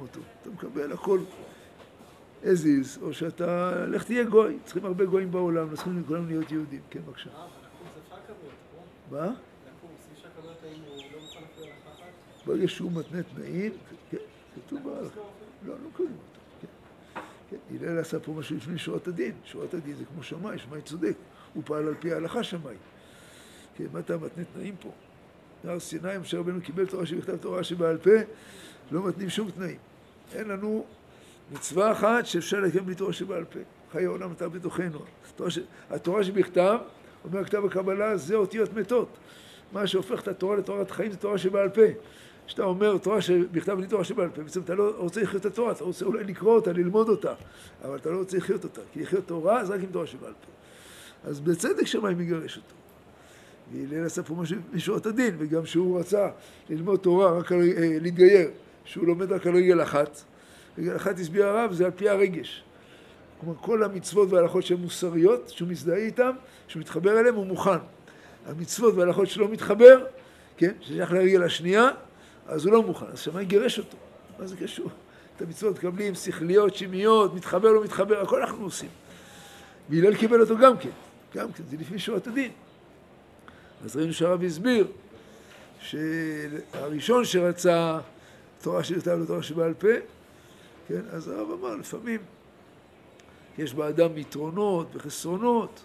אותו. אתה מקבל הכל as is, או שאתה, לך תהיה גוי, צריכים הרבה גויים בעולם, לא צריכים כולם להיות יהודים. כן, בבקשה. מה? ברגע שהוא מתנה תנאים, כן, כתוב בהלכה. לא, לא קוראים אותו, כן. הלל עשה פה משהו לפני שורת הדין. שורת הדין זה כמו שמאי, שמאי צודק. הוא פעל על פי ההלכה שמאי. כן, מה אתה מתנה תנאים פה? הר סיני, משה רבנו קיבל תורה שבכתב תורה שבעל פה, לא מתנים שום תנאים. אין לנו מצווה אחת שאפשר לקיים בלי תורה שבעל פה. חיי העולם אתה בתוכנו. התורה שבכתב, אומר כתב הקבלה, זה אותיות מתות. מה שהופך את התורה לתורת חיים זה תורה שבעל פה. כשאתה אומר תורה שבכתב בלי תורה שבעל פה, בעצם אתה לא רוצה לחיות את התורה, אתה רוצה אולי לקרוא אותה, ללמוד אותה, אבל אתה לא רוצה לחיות אותה, כי לחיות תורה זה רק עם תורה שבעל פה. אז בצדק שמיים יגרש אותו. והלל עשה פה משהו משורת הדין, וגם שהוא רצה ללמוד תורה, רק אה, להתגייר, שהוא לומד רק על רגל אחת. רגל אחת הסביר הרב, זה על פי הרגש. כלומר, כל המצוות וההלכות שהן מוסריות, שהוא מזדהה איתן, שהוא מתחבר אליהן, הוא מוכן. המצוות וההלכות שלא מתחבר, כן, ששייך לרגל השנייה, אז הוא לא מוכן, אז שמאי גירש אותו. מה זה קשור? את המצוות מקבלים שכליות, שמיות, מתחבר, לא מתחבר, הכל אנחנו עושים. והלל קיבל אותו גם כן, גם כן, זה לפני שורת הדין. אז ראינו שהרב הסביר שהראשון שרצה תורה שנכתב לו תורה שבעל פה, כן, אז הרב אמר, לפעמים יש באדם יתרונות וחסרונות,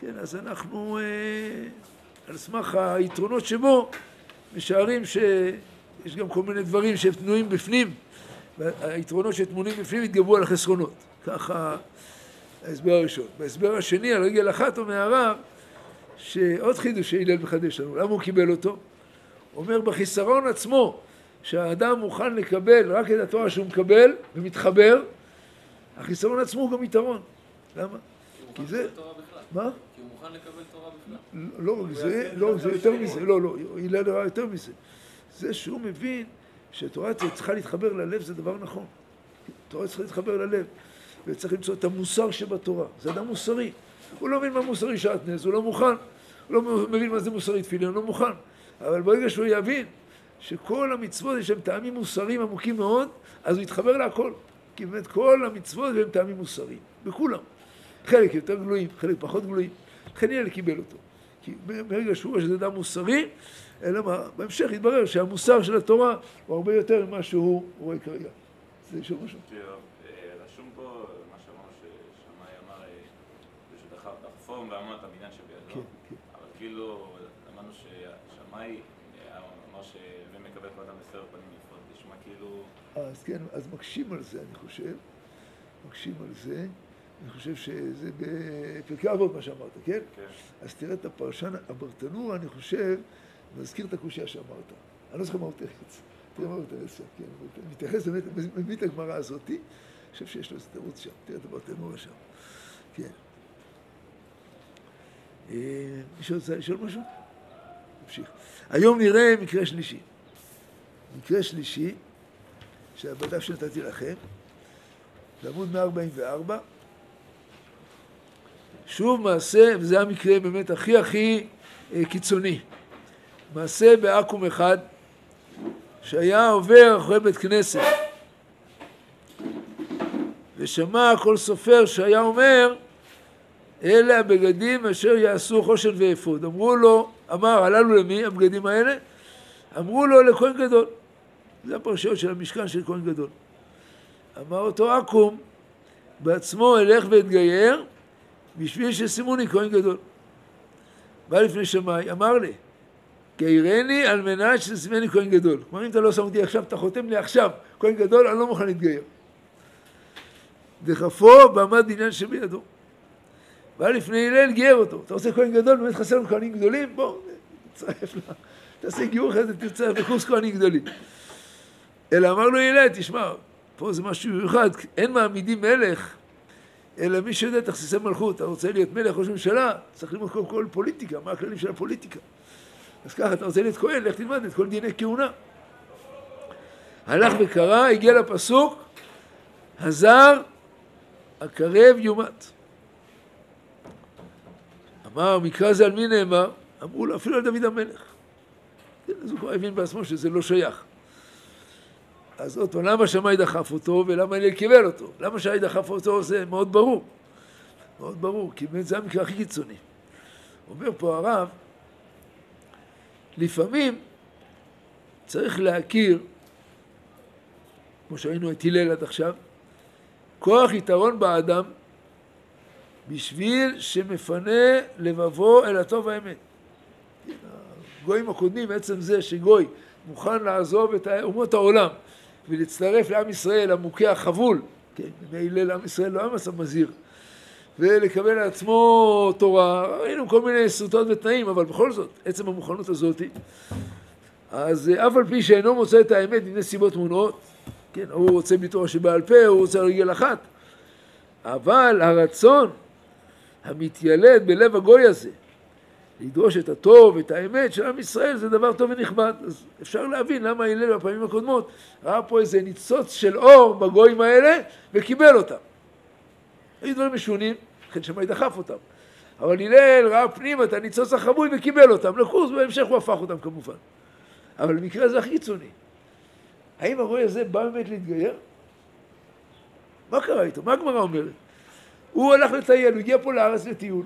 כן, אז אנחנו אה, על סמך היתרונות שבו משערים שיש גם כל מיני דברים שהם תנועים בפנים, והיתרונות שטמונים בפנים יתגברו על החסרונות. ככה ההסבר הראשון. בהסבר השני, על רגל אחת אומר הרב, שעוד חידוש שהלל מחדש לנו, למה הוא קיבל אותו? אומר בחיסרון עצמו, שהאדם מוכן לקבל רק את התואר שהוא מקבל ומתחבר, החיסרון עצמו הוא גם יתרון. למה? כי זה... מה? כי הוא מוכן לקבל תורה בכלל. לא רק זה, לא, זה יותר מזה, לא, לא, הלל ראה יותר מזה. זה שהוא מבין שתורה צריכה להתחבר ללב זה דבר נכון. תורה צריכה להתחבר ללב, וצריך למצוא את המוסר שבתורה. זה אדם מוסרי. הוא לא מבין מה מוסרי שעטנז, הוא לא מוכן. הוא לא מבין מה זה מוסרי תפילין, הוא לא מוכן. אבל ברגע שהוא יבין שכל המצוות יש להם טעמים מוסריים עמוקים מאוד, אז הוא יתחבר להכל. כי באמת כל המצוות הם טעמים מוסריים, בכולם. חלק יותר גלויים, חלק פחות גלויים. ילד קיבל אותו. כי ברגע שהוא רואה שזה אדם מוסרי, אלא מה, בהמשך יתברר שהמוסר של התורה הוא הרבה יותר ממה שהוא רואה כרגע. זה לשאול משהו. רשום פה מה שאמרנו ששמאי אמר, שדחף דחפום ואמר את הבניין שבידו. כן, כן. אבל כאילו, אמרנו ששמאי אמר שהווה מקבל כל אדם בסדר פנים נפרד. נשמע כאילו... אז כן, אז מקשים על זה, אני חושב. מקשים על זה. אני חושב שזה בפרקי אבות מה שאמרת, כן? כן. אז תראה את הפרשן הברטנור, אני חושב, מזכיר את הקושייה שאמרת. אני לא זוכר מה הוא תרץ. תראה מה הוא תרץ שם, כן. הוא מתייחס באמת, מביא את הגמרא הזאתי, אני חושב שיש לו איזה תירוץ שם. תראה את הברטנור שם. כן. מישהו רוצה לשאול משהו? נמשיך. היום נראה מקרה שלישי. מקרה שלישי, שבדף שנתתי לכם, בעמוד 144, שוב מעשה, וזה המקרה באמת הכי הכי קיצוני, מעשה בעכו"ם אחד, שהיה עובר אחרי בית כנסת, ושמע כל סופר שהיה אומר, אלה הבגדים אשר יעשו חושן ואפוד. אמרו לו, אמר, הללו למי הבגדים האלה? אמרו לו לכהן גדול. זה הפרשיות של המשכן של כהן גדול. אמר אותו עכו"ם, בעצמו אלך ואתגייר, בשביל שסימוני כהן גדול. בא לפני שמאי, אמר לי, גיירני על מנת שתשימני כהן גדול. כלומר, אם אתה לא שם אותי עכשיו, אתה חותם לי עכשיו, כהן גדול, אני לא מוכן להתגייר. דחפו בעמד עניין שבידו. בא לפני הלל, גייר אותו. אתה רוצה כהן גדול? באמת חסר לנו כהנים גדולים? בוא, תצטרף לה. תעשה גיור אחרי זה, תרצה בקורס כהנים גדולים. אלא אמר לו הלל, תשמע, פה זה משהו מיוחד, אין מעמידים מלך, אלא מי שיודע תכסיסי מלכות. אתה רוצה להיות מלך, ראש ממשלה, צריך ללמוד קודם כל פוליטיקה, מה הכללים של הפוליטיקה. אז ככה, אתה רוצה להיות כהן, לך תלמד את כל דיני כהונה. הלך וקרא, הגיע לפסוק, הזר הקרב יומת. אמר, מקרא זה על מי נאמר? אמרו לו, אפילו על דוד המלך. כן, אז הוא כבר הבין בעצמו שזה לא שייך. אז עוד פעם, למה שמאי דחף אותו ולמה הלל קיבל אותו? למה שמאי דחף אותו זה מאוד ברור. מאוד ברור, כי באמת זה המקרה הכי קיצוני. אומר פה הרב, לפעמים צריך להכיר, כמו שראינו את הלל עד עכשיו, כוח יתרון באדם בשביל שמפנה לבבו אל הטוב האמת. הגויים הקודמים, עצם זה שגוי מוכן לעזוב את אומות העולם ולהצטרף לעם ישראל המוכה החבול, כן, ממילא לעם ישראל לא היה מצב מזהיר, ולקבל לעצמו תורה, ראינו כל מיני סרטות ותנאים, אבל בכל זאת, עצם המוכנות הזאת, אז אף על פי שאינו מוצא את האמת מפני סיבות מונעות, כן, הוא רוצה בתורה שבעל פה, הוא רוצה רגל אחת, אבל הרצון המתיילד בלב הגוי הזה, לדרוש את הטוב, את האמת של עם ישראל, זה דבר טוב ונכבד. אז אפשר להבין למה הלל בפעמים הקודמות ראה פה איזה ניצוץ של אור בגויים האלה וקיבל אותם. היו דברים משונים, לכן שמאי דחף אותם. אבל הלל ראה פנימה את הניצוץ החבוי וקיבל אותם. לקורס בהמשך הוא הפך אותם כמובן. אבל במקרה הזה הכי קיצוני. האם הגוי הזה בא באמת להתגייר? מה קרה איתו? מה הגמרא אומרת? הוא הלך לטייל, הוא הגיע פה לארץ לטיול.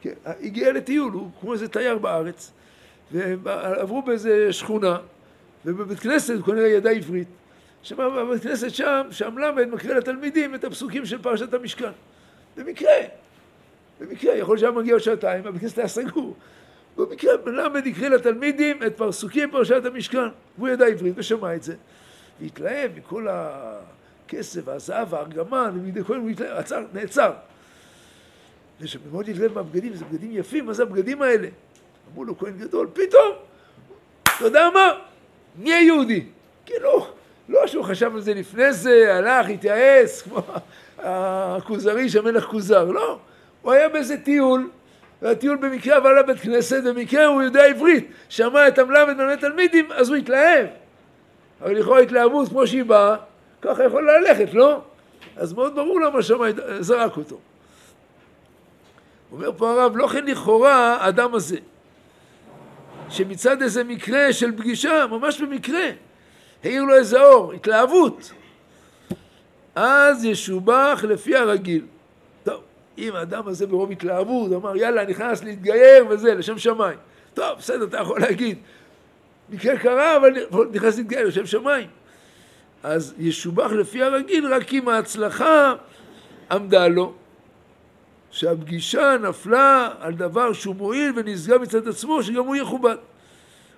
כן, הגיע לטיול, הוא כמו איזה תייר בארץ, ועברו באיזה שכונה, ובבית כנסת הוא כנראה ידע עברית. שמע, בבית כנסת שם, שם למד מקריא לתלמידים את הפסוקים של פרשת המשכן. במקרה, במקרה, יכול שהיה מגיע עוד שעתיים, הבית כנסת היה סגור. במקרה למד הקריא לתלמידים את פסוקים פרשת המשכן, והוא ידע עברית ושמע את זה. והתלהב מכל הכסף, הזהב, הארגמן, ומידי כל הוא התלהב, עצר, נעצר. ושמאוד התלהב מהבגדים, זה בגדים יפים, מה זה הבגדים האלה? אמרו לו, כהן גדול, פתאום, אתה יודע מה? נהיה יהודי. כאילו, לא שהוא חשב על זה לפני זה, הלך, התייעץ, כמו הכוזרי שהמלך כוזר, לא. הוא היה באיזה טיול, והטיול במקרה עבר לבית כנסת, במקרה הוא יודע עברית, שמע את המלמד מלמד תלמידים, אז הוא התלהב. אבל לכאורה התלהבות כמו שהיא באה, ככה יכול ללכת, לא? אז מאוד ברור למה שמע זרק אותו. אומר פה הרב, לא כן לכאורה האדם הזה, שמצד איזה מקרה של פגישה, ממש במקרה, העיר לו איזה אור, התלהבות, אז ישובח לפי הרגיל. טוב, אם האדם הזה ברוב התלהבות, אמר יאללה נכנס להתגייר וזה, לשם שמיים. טוב, בסדר, אתה יכול להגיד, מקרה קרה, אבל נכנס להתגייר לשם שמיים. אז ישובח לפי הרגיל רק אם ההצלחה עמדה לו. שהפגישה נפלה על דבר שהוא מועיל ונסגר מצד עצמו, שגם הוא יכובד.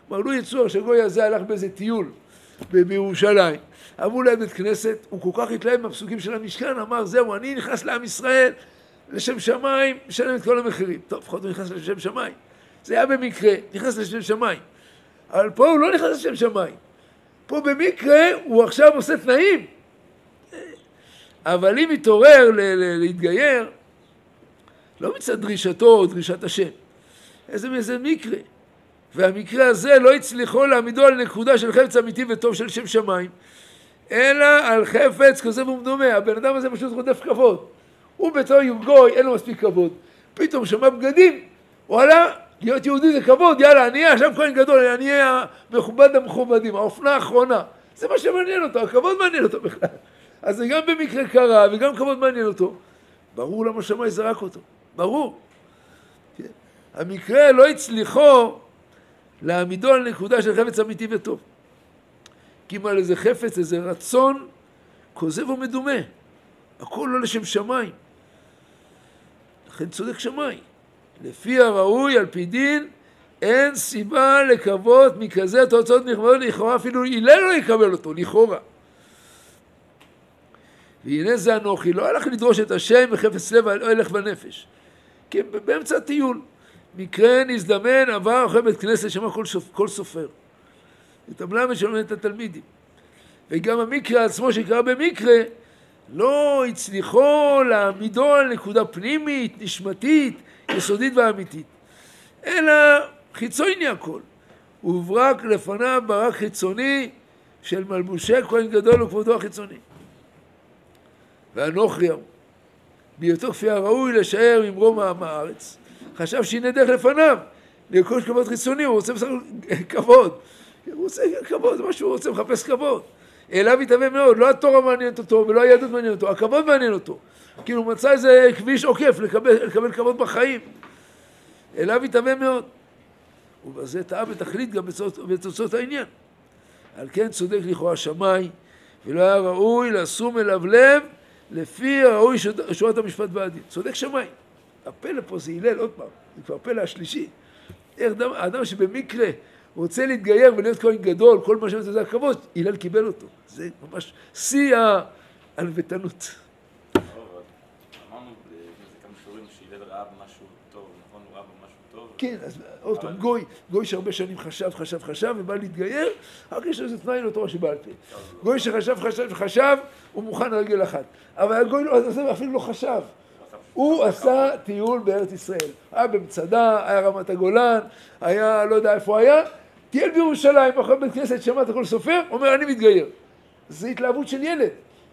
כלומר, לו יצור שהגוי הזה הלך באיזה טיול בירושלים, אמרו להם בית כנסת, הוא כל כך התלהב מהפסוקים של המשכן, אמר, זהו, אני נכנס לעם ישראל לשם שמיים, משלם את כל המחירים. טוב, לפחות הוא נכנס לשם שמיים. זה היה במקרה, נכנס לשם שמיים. אבל פה הוא לא נכנס לשם שמיים. פה במקרה הוא עכשיו עושה תנאים. אבל אם יתעורר להתגייר, לא מצד דרישתו או דרישת השם, איזה מאיזה מקרה. והמקרה הזה לא הצליחו להעמידו על נקודה של חפץ אמיתי וטוב של שם שמיים, אלא על חפץ כזה ומדומה. הבן אדם הזה פשוט רודף כבוד. הוא בתור גוי, אין לו מספיק כבוד. פתאום שמע בגדים, וואלה, להיות יהודי זה כבוד, יאללה, אני אהיה עכשיו כהן גדול, אני אהיה מכובד המכובדים, האופנה האחרונה. זה מה שמעניין אותו, הכבוד מעניין אותו בכלל. אז זה גם במקרה קרה וגם כבוד מעניין אותו. ברור למה שמאי זרק אותו. ברור. כן? המקרה לא הצליחו להעמידו על נקודה של חפץ אמיתי וטוב. כי אם על איזה חפץ, איזה רצון כוזב ומדומה. הכל לא לשם שמיים. לכן צודק שמאי. לפי הראוי, על פי דין, אין סיבה לקוות מכזה תוצאות נכבדות לכאורה, אפילו הלל לא יקבל אותו, לכאורה. והנה זה אנוכי, לא הלך לדרוש את השם בחפץ לב הלך בנפש. כי באמצע הטיול. מקרה נזדמן, עבר אחרי בית כנסת, שמע כל, כל סופר. את המלמד שלומד את התלמידים. וגם המקרה עצמו שקרה במקרה, לא הצליחו להעמידו על נקודה פנימית, נשמתית, יסודית ואמיתית. אלא חיצוני הכל. הוברק לפניו ברק חיצוני של מלבושי כהן גדול וכבודו החיצוני. ואנוכי אמרו. בהיותו כפי הראוי לשער ממרום הארץ, חשב שהנה דרך לפניו, לרכוש כבוד חיצוני, הוא רוצה בסך הכל כבוד. הוא רוצה כבוד, זה מה שהוא רוצה, מחפש כבוד. אליו יתהווה מאוד, לא התורה מעניינת אותו ולא היהדות מעניינת אותו, הכבוד מעניין אותו. כאילו הוא מצא איזה כביש עוקף לקבל, לקבל כבוד בחיים. אליו יתהווה מאוד. ובזה טעה בתכלית גם בתוצאות העניין. על כן צודק לכאורה שמאי, ולא היה ראוי לשום אליו לב לפי הראוי שורת המשפט והדין. צודק שמאי. הפלא פה זה הלל, עוד פעם, זה כבר הפלא השלישי. איך אדם, האדם שבמקרה רוצה להתגייר ולהיות כהן גדול, כל מה שזה הכבוד, הלל קיבל אותו. זה ממש שיא העלבתנות. כן, אז עוד פעם, גוי, גוי שהרבה שנים חשב, חשב, חשב, ובא להתגייר, רק יש איזה תנאי לתורה שבעל פה. גוי שחשב, חשב, חשב, הוא מוכן על רגל אחת. אבל הגוי לא, זה אפילו לא חשב. הוא עשה טיול בארץ ישראל. היה במצדה, היה רמת הגולן, היה לא יודע איפה היה, טייל בירושלים, אחרי בית כנסת, שמע את הכל סופר, אומר אני מתגייר. זו התלהבות של ילד.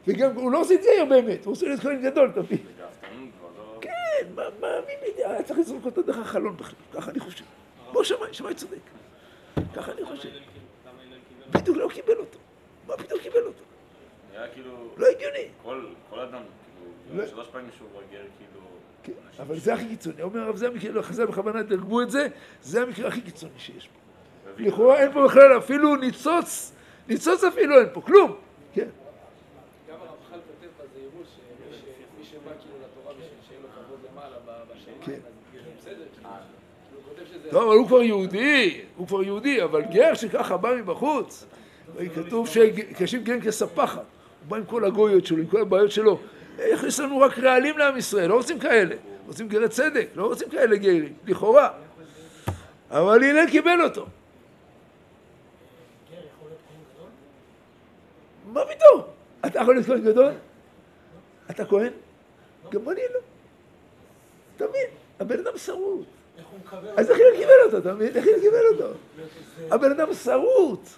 וגם הוא לא עושה להתגייר באמת, הוא עושה להיות כהן גדול, אתה כן, מה, מה, מי היה צריך לזרוק אותו דרך החלון בכלל, ככה אני חושב. בוא שמאי, שמאי צודק. ככה אני חושב. בדיוק לא קיבל אותו. מה פתאום קיבל אותו? נראה כאילו... לא הגיוני. כל אדם, כאילו, שלוש פעמים שהוא גייר, כאילו... כן, אבל זה הכי קיצוני. אומר הרב, זה המקרה, לא, חז"ל בכוונה דרגו את זה, זה המקרה הכי קיצוני שיש פה. לכאורה אין פה בכלל אפילו ניצוץ, ניצוץ אפילו אין פה, כלום. כן. גם הרמח"ל כותב בזהירות שמי שבא כאילו לתורה בשביל שיהיה לו כבוד למעלה בשמיים, כן. אז בסדר, טוב, אבל הוא כבר יהודי, הוא כבר יהודי, אבל גר שככה בא מבחוץ, כתוב שקשים גר כספחת, הוא בא עם כל הגויות שלו, עם כל הבעיות שלו, יכניס לנו רק רעלים לעם ישראל, לא רוצים כאלה, רוצים גרי צדק, לא רוצים כאלה גרים, לכאורה. אבל הלל קיבל אותו. מה פתאום? אתה יכול להיות כהן גדול? אתה כהן? גם אני לא. מבין? הבן אדם שרוט. אז איך הוא קיבל אותו, אתה מבין? איך הוא קיבל אותו? הבן אדם שרוט.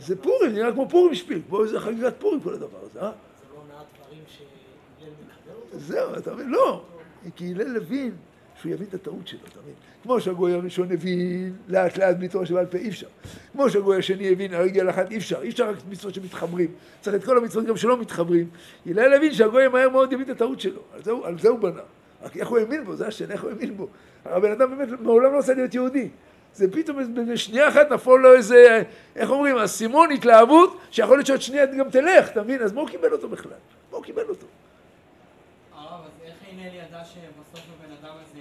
זה פורים, נראה כמו פורים שפיל, כמו איזה חגיגת פורים כל הדבר הזה, אה? זה לא מעט דברים שהלל מקבל אותו? זהו, אתה מבין? לא. כי הלל הבין שהוא יבין את הטעות שלו, אתה מבין? כמו שהגוי הראשון הבין לאט לאט בלי תורה שבעל פה אי אפשר. כמו שהגוי השני הבין על רגל אחת אי אפשר, אי אפשר רק מצוות שמתחברים. צריך את כל המצוות גם שלא מתחברים. הלל הבין שהגוי מהר מאוד יבין את הטעות שלו, על זה הוא בנה. רק איך הוא האמין בו, זה השאלה, איך הוא האמין בו. הבן אדם באמת מעולם לא עשה להיות יהודי. זה פתאום בשנייה אחת נפול לו איזה, איך אומרים, אסימון התלהבות, שיכול להיות שעוד שנייה גם תלך, אתה מבין? אז מה הוא קיבל אותו בכלל? מה הוא קיבל אותו? הרב, אז איך הלל ידע שבסוף הבן אדם הזה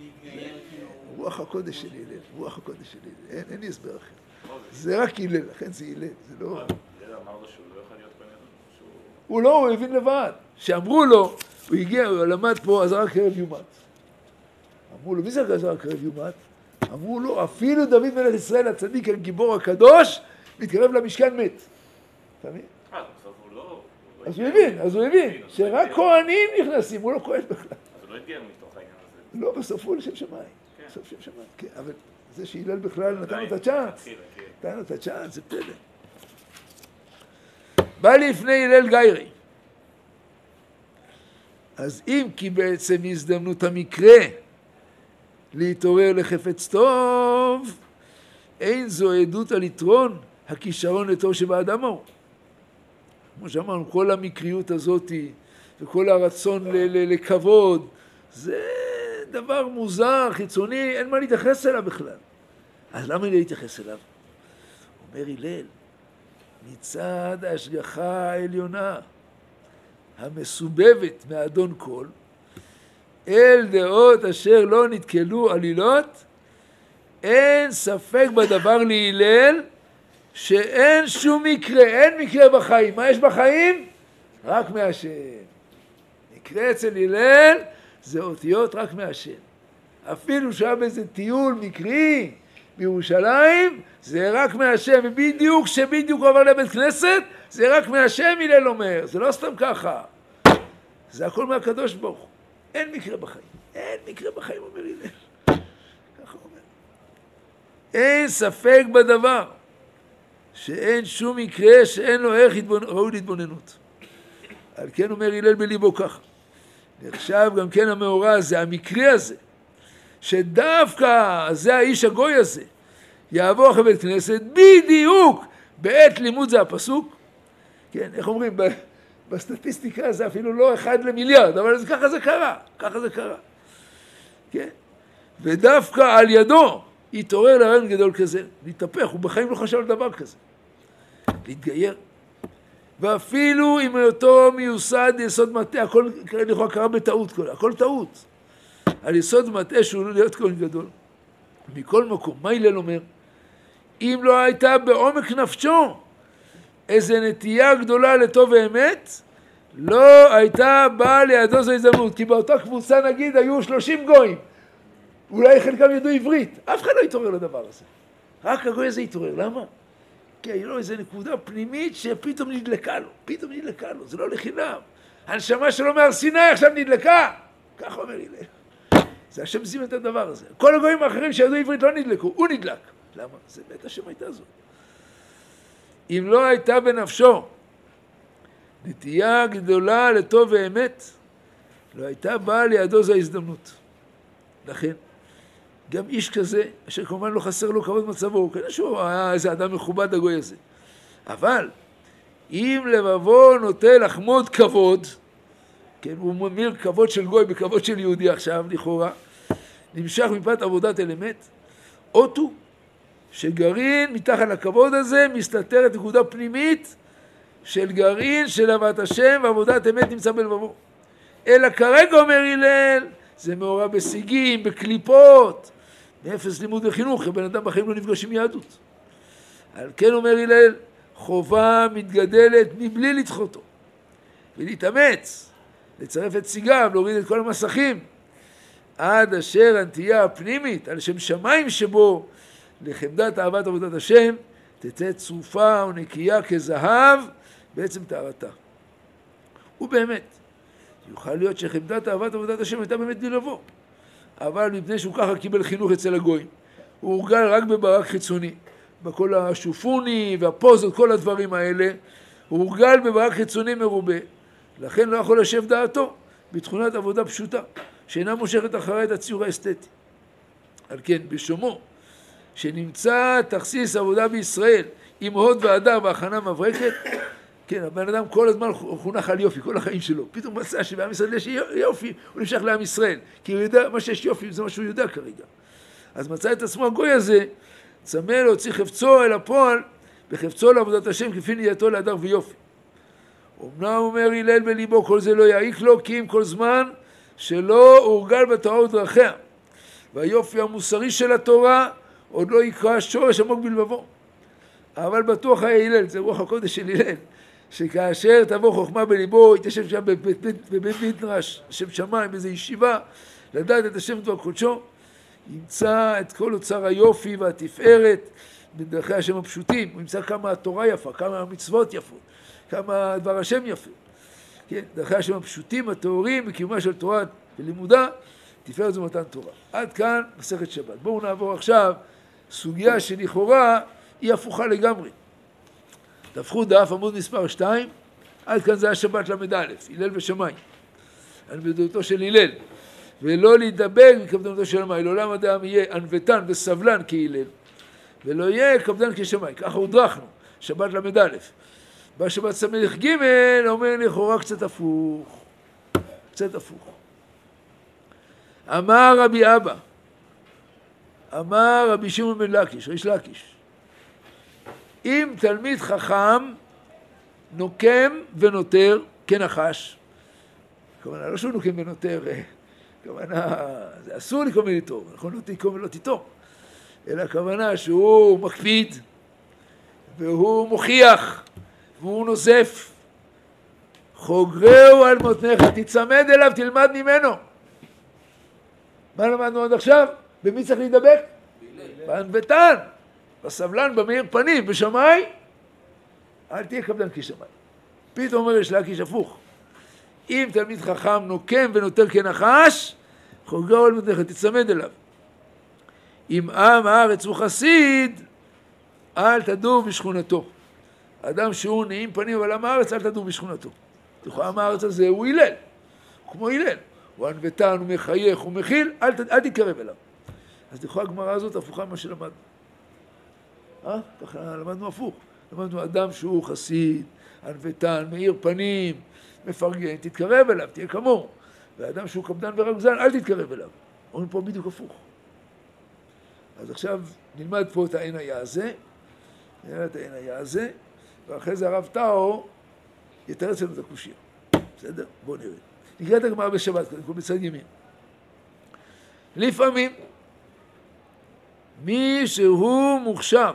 להתגייר, כאילו... רוח הקודש של הלל, רוח הקודש של הלל, אין, אין לי הסבר אחר. זה רק הלל, לכן זה הלל, זה לא... הלל אמר לו שהוא לא יכול להיות בן אדם, הוא לא, הוא הבין לבד. שאמרו לו, הוא הגיע, הוא למד פה, אז רק ערב יומת. אמרו לו, מי זה רק ערב יומת? אמרו לו, אפילו דוד מלך ישראל הצדיק, הגיבור הקדוש, מתקרב למשכן מת. אתה מבין? אה, בסוף הוא לא... אז הוא הבין, אז הוא הבין, שרק כהנים נכנסים, הוא לא כהן בכלל. אז הוא לא התגייר מתוך העניין הזה. לא, בסוף הוא לשם שמיים. בסוף שם שמיים, כן, אבל זה שהלל בכלל נתן לו את הצ'אנס, נתן לו את הצ'אנס, זה פלא. בא לפני הלל גיירי. אז אם כי בעצם הזדמנות המקרה להתעורר לחפץ טוב, אין זו עדות על יתרון הכישרון לטוב שבאדם ההוא. כמו שאמרנו, כל המקריות הזאת וכל הרצון לכבוד, זה דבר מוזר, חיצוני, אין מה להתייחס אליו בכלל. אז למה להתייחס אליו? אומר הלל, מצד ההשגחה העליונה, המסובבת מאדון כל, אל דעות אשר לא נתקלו עלילות, אין ספק בדבר להלל שאין שום מקרה, אין מקרה בחיים. מה יש בחיים? רק מהשם. מקרה אצל הלל זה אותיות רק מהשם. אפילו שהיה באיזה טיול מקרי בירושלים, זה רק מהשם, ובדיוק כשבדיוק הוא עבר לבית כנסת, זה רק מהשם הלל אומר, זה לא סתם ככה. זה הכל מהקדוש ברוך הוא. אין מקרה בחיים. אין מקרה בחיים, אומר הלל. ככה אומר. אין ספק בדבר שאין שום מקרה שאין לו ערך ראוי להתבוננות. על כן אומר הלל בליבו ככה. נחשב גם כן המאורע הזה, המקרה הזה, שדווקא זה האיש הגוי הזה, יעבור בית כנסת, בדיוק בעת לימוד זה הפסוק, כן, איך אומרים, בסטטיסטיקה זה אפילו לא אחד למיליארד, אבל ככה זה קרה, ככה זה קרה, כן, ודווקא על ידו התעורר לרעיון גדול כזה, להתהפך, הוא בחיים לא חשב על דבר כזה, להתגייר, ואפילו אם היותו מיוסד יסוד מטה, הכל לכאורה קרה בטעות, הכל טעות, על יסוד מטה שהוא להיות כהן גדול. מכל מקום, מה הלל אומר? אם לא הייתה בעומק נפשו איזה נטייה גדולה לטוב ואמת, לא הייתה באה לידו זו הזדמנות. כי באותה קבוצה נגיד היו שלושים גויים, אולי חלקם ידעו עברית, אף אחד לא התעורר לדבר הזה. רק הגוי הזה התעורר, למה? כי היה לו איזו נקודה פנימית שפתאום נדלקה לו, פתאום נדלקה לו, זה לא לחינם. הנשמה שלו מהר סיני עכשיו נדלקה, כך אומר הלל. זה השם זימן את הדבר הזה. כל הגויים האחרים שידעו עברית לא נדלקו, הוא נדלק. למה? זה בית השם הייתה זאת. אם לא הייתה בנפשו נטייה גדולה לטוב ואמת, לא הייתה באה לידו זו ההזדמנות. לכן, גם איש כזה, אשר כמובן לא חסר לו כבוד מצבו, כנראה שהוא היה איזה אדם מכובד הגוי הזה. אבל, אם לבבו נוטה לחמוד כבוד, כן, הוא ממיר כבוד של גוי בכבוד של יהודי עכשיו, לכאורה, נמשך מפאת עבודת אל אמת, אותו שגרעין מתחת לכבוד הזה מסתתרת נקודה פנימית של גרעין של אהבת השם ועבודת אמת נמצא בלבבו. אלא כרגע אומר הלל, זה מעורב בשיגים, בקליפות, מאפס לימוד וחינוך, כי בן אדם בחיים לא נפגש עם יהדות. על כן אומר הלל, חובה מתגדלת מבלי לדחותו, ולהתאמץ, לצרף את סיגיו, להוריד את כל המסכים, עד אשר הנטייה הפנימית, על שם שמיים שבו, לחמדת אהבת עבודת השם, תצא צרופה ונקייה כזהב בעצם טהרתה. ובאמת, יוכל להיות שחמדת אהבת עבודת השם הייתה באמת בלבבו, אבל מפני שהוא ככה קיבל חינוך אצל הגויים, הוא הורגל רק בברק חיצוני, בכל השופוני והפוזות, כל הדברים האלה, הוא הורגל בברק חיצוני מרובה, לכן לא יכול לשב דעתו בתכונת עבודה פשוטה, שאינה מושכת אחריה את הציור האסתטי. על כן, בשומו, שנמצא תכסיס עבודה בישראל עם הוד והדר והכנה מברקת, כן, הבן אדם כל הזמן חונך על יופי, כל החיים שלו. פתאום מצא שבעם ישראל יש יופי, הוא נמשך לעם ישראל. כי הוא יודע, מה שיש יופי זה מה שהוא יודע כרגע. אז מצא את עצמו הגוי הזה, צמא להוציא חפצו אל הפועל, וחפצו לעבודת השם כפי נהייתו להדר ויופי. אמנם אומר הלל בליבו, כל זה לא יעיק לו, כי אם כל זמן שלא הורגל בתורה ודרכיה. והיופי המוסרי של התורה עוד לא יקרא שורש עמוק בלבבו. אבל בטוח היה הלל, זה רוח הקודש של הלל, שכאשר תבוא חוכמה בליבו, יתיישב שם בבית מדרש, שם שמיים, באיזו ישיבה, לדעת את השם דבר קודשו, ימצא את כל אוצר היופי והתפארת בדרכי השם הפשוטים, הוא ימצא כמה התורה יפה, כמה המצוות יפות, כמה דבר השם יפה. כן, דרכי השם הפשוטים, הטהורים, בקיומה של תורה ולימודה, תפארת זו מתן תורה. עד כאן מסכת שבת. בואו נעבור עכשיו סוגיה שלכאורה היא הפוכה לגמרי. תהפכו דף עמוד מספר 2, עד כאן זה השבת ל"א, הלל ושמיים. על מדינתו של הלל. ולא להידבק מקפדנותו של שמיים. לעולם אדם יהיה ענוותן וסבלן כהלל, ולא יהיה קפדן כשמיים. ככה הודרכנו, שבת ל"א. בשבת ס"ג אומר לכאורה קצת הפוך. קצת הפוך. אמר רבי אבא, אמר רבי שמעון בן לקיש, ריש לקיש, אם תלמיד חכם נוקם ונותר כנחש, כמובן לא שהוא נוקם ונותר, כמובן זה אסור לקום ולתור, נכון לא תקום ולא תיטור, אלא הכוונה שהוא מקפיד והוא מוכיח והוא נוזף חוגרהו על מותניך, תצמד אליו, תלמד ממנו. מה למדנו עד עכשיו? במי צריך להידבק? בענוותן, בסבלן, במאיר פנים, בשמאי, אל תהיה קפדן כשמאי. פתאום אומר יש להקיש הפוך. אם תלמיד חכם נוקם ונותר כנחש, חוגגו על מותניך, תצמד אליו. אם עם הארץ הוא חסיד, אל תדור בשכונתו. אדם שהוא נעים פנים אבל עם הארץ, אל תדור בשכונתו. לכאורה עם הארץ הזה הוא הלל, הוא כמו הלל. הוא ענוותן, הוא מחייך, הוא מכיל, אל, אל תתקרב אליו. אז לכאורה הגמרא הזאת הפוכה ממה שלמדנו. אה? ככה למדנו הפוך. למדנו אדם שהוא חסיד, ענוותן, מאיר פנים, מפרגן, תתקרב אליו, תהיה כמוהו. ואדם שהוא קפדן ורגזן, אל תתקרב אליו. אומרים פה בדיוק הפוך. אז עכשיו נלמד פה את העין היה הזה, נלמד את העין היה הזה, ואחרי זה הרב טאו יתרץ לנו את הקושייה. בסדר? בואו נראה. נקרא את הגמרא בשבת, קודם כל בצד ימין. לפעמים מי שהוא מוכשר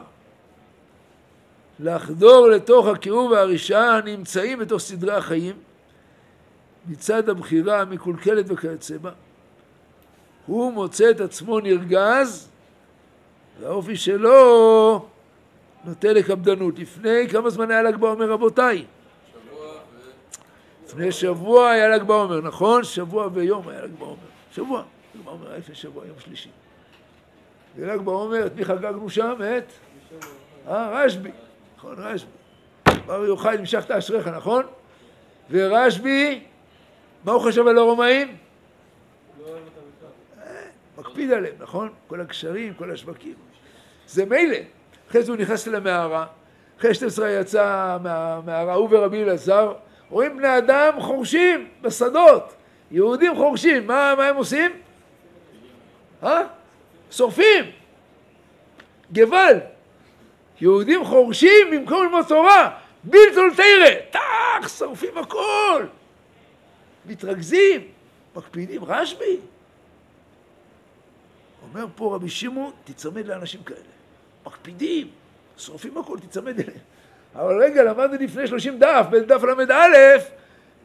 לחדור לתוך הקירוב והרישה הנמצאים בתוך סדרי החיים מצד הבחירה המקולקלת וכיוצא בה, הוא מוצא את עצמו נרגז והאופי שלו נוטה לקפדנות. לפני כמה זמן היה ל"ג בעומר רבותיי? לפני שבוע היה ל"ג בעומר, נכון? שבוע ויום היה ל"ג בעומר. שבוע. ל"ג בעומר היה לפני שבוע, יום שלישי. בל"ג בעומר, את מי חגגנו שם? את? אה, רשב"י. נכון, רשב"י. בר יוחאי המשכת אשריך, נכון? ורשב"י, מה הוא חשב על הרומאים? אה, מקפיד עליהם, נכון? כל הקשרים, כל השווקים. זה מילא. אחרי זה הוא נכנס למערה, אחרי 12 יצא מהמערה, הוא ורבי אלעזר, רואים בני אדם חורשים בשדות, יהודים חורשים, מה, מה הם עושים? אה? שורפים, גבל. יהודים חורשים במקום ללמוד תורה, בלתול תרא, טח, שורפים הכל. מתרכזים, מקפידים, רשב"י. אומר פה רבי שמעון, תצמד לאנשים כאלה. מקפידים, שורפים הכל, תצמד אליהם. אבל רגע, למדנו לפני שלושים דף, בדף ל"א,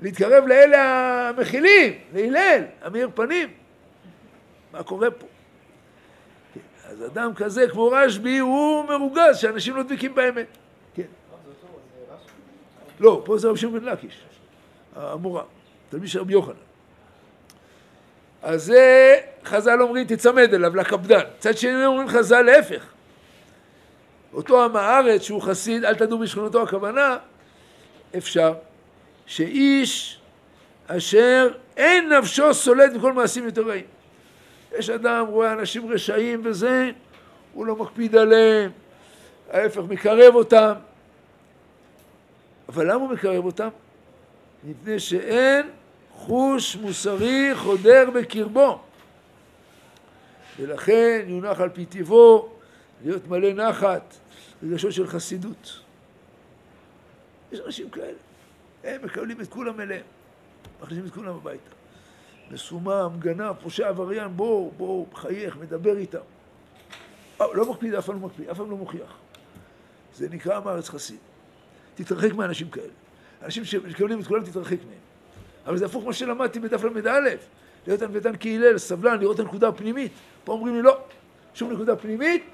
להתקרב לאלה המכילים, להלל, המאיר פנים. מה קורה פה? אז אדם כזה, כמו רשב"י, הוא מרוגז שאנשים לא דבקים באמת. כן. לא, פה זה רבי שמעון בן לקיש, המורה, תלמיד של רבי יוחנן. אז זה חז"ל אומרים, תצמד אליו, לקפדן. מצד שני אומרים חז"ל, להפך. אותו עם הארץ שהוא חסיד, אל תדעו בשכונתו הכוונה, אפשר שאיש אשר אין נפשו סולד מכל מעשים יותר רעים. יש אדם, רואה אנשים רשעים וזה, הוא לא מקפיד עליהם, ההפך, מקרב אותם. אבל למה הוא מקרב אותם? מפני שאין חוש מוסרי חודר בקרבו. ולכן יונח על פי טיבו להיות מלא נחת, רגשות של חסידות. יש אנשים כאלה, הם מקבלים את כולם אליהם, מכניסים את כולם הביתה. מסומם, גנב, פושע עבריין, בואו, בואו, מחייך, מדבר איתם. אה, לא מקפיד, אף פעם לא מקפיד, אף פעם לא מוכיח. זה נקרא עם הארץ חסיד. תתרחק מאנשים כאלה. אנשים שמקבלים את כולם, תתרחק מהם. אבל זה הפוך מה שלמדתי בדף ל"א. להיות ענוותן כהלל, סבלן, לראות את הנקודה הפנימית. פה אומרים לי לא, שום נקודה פנימית,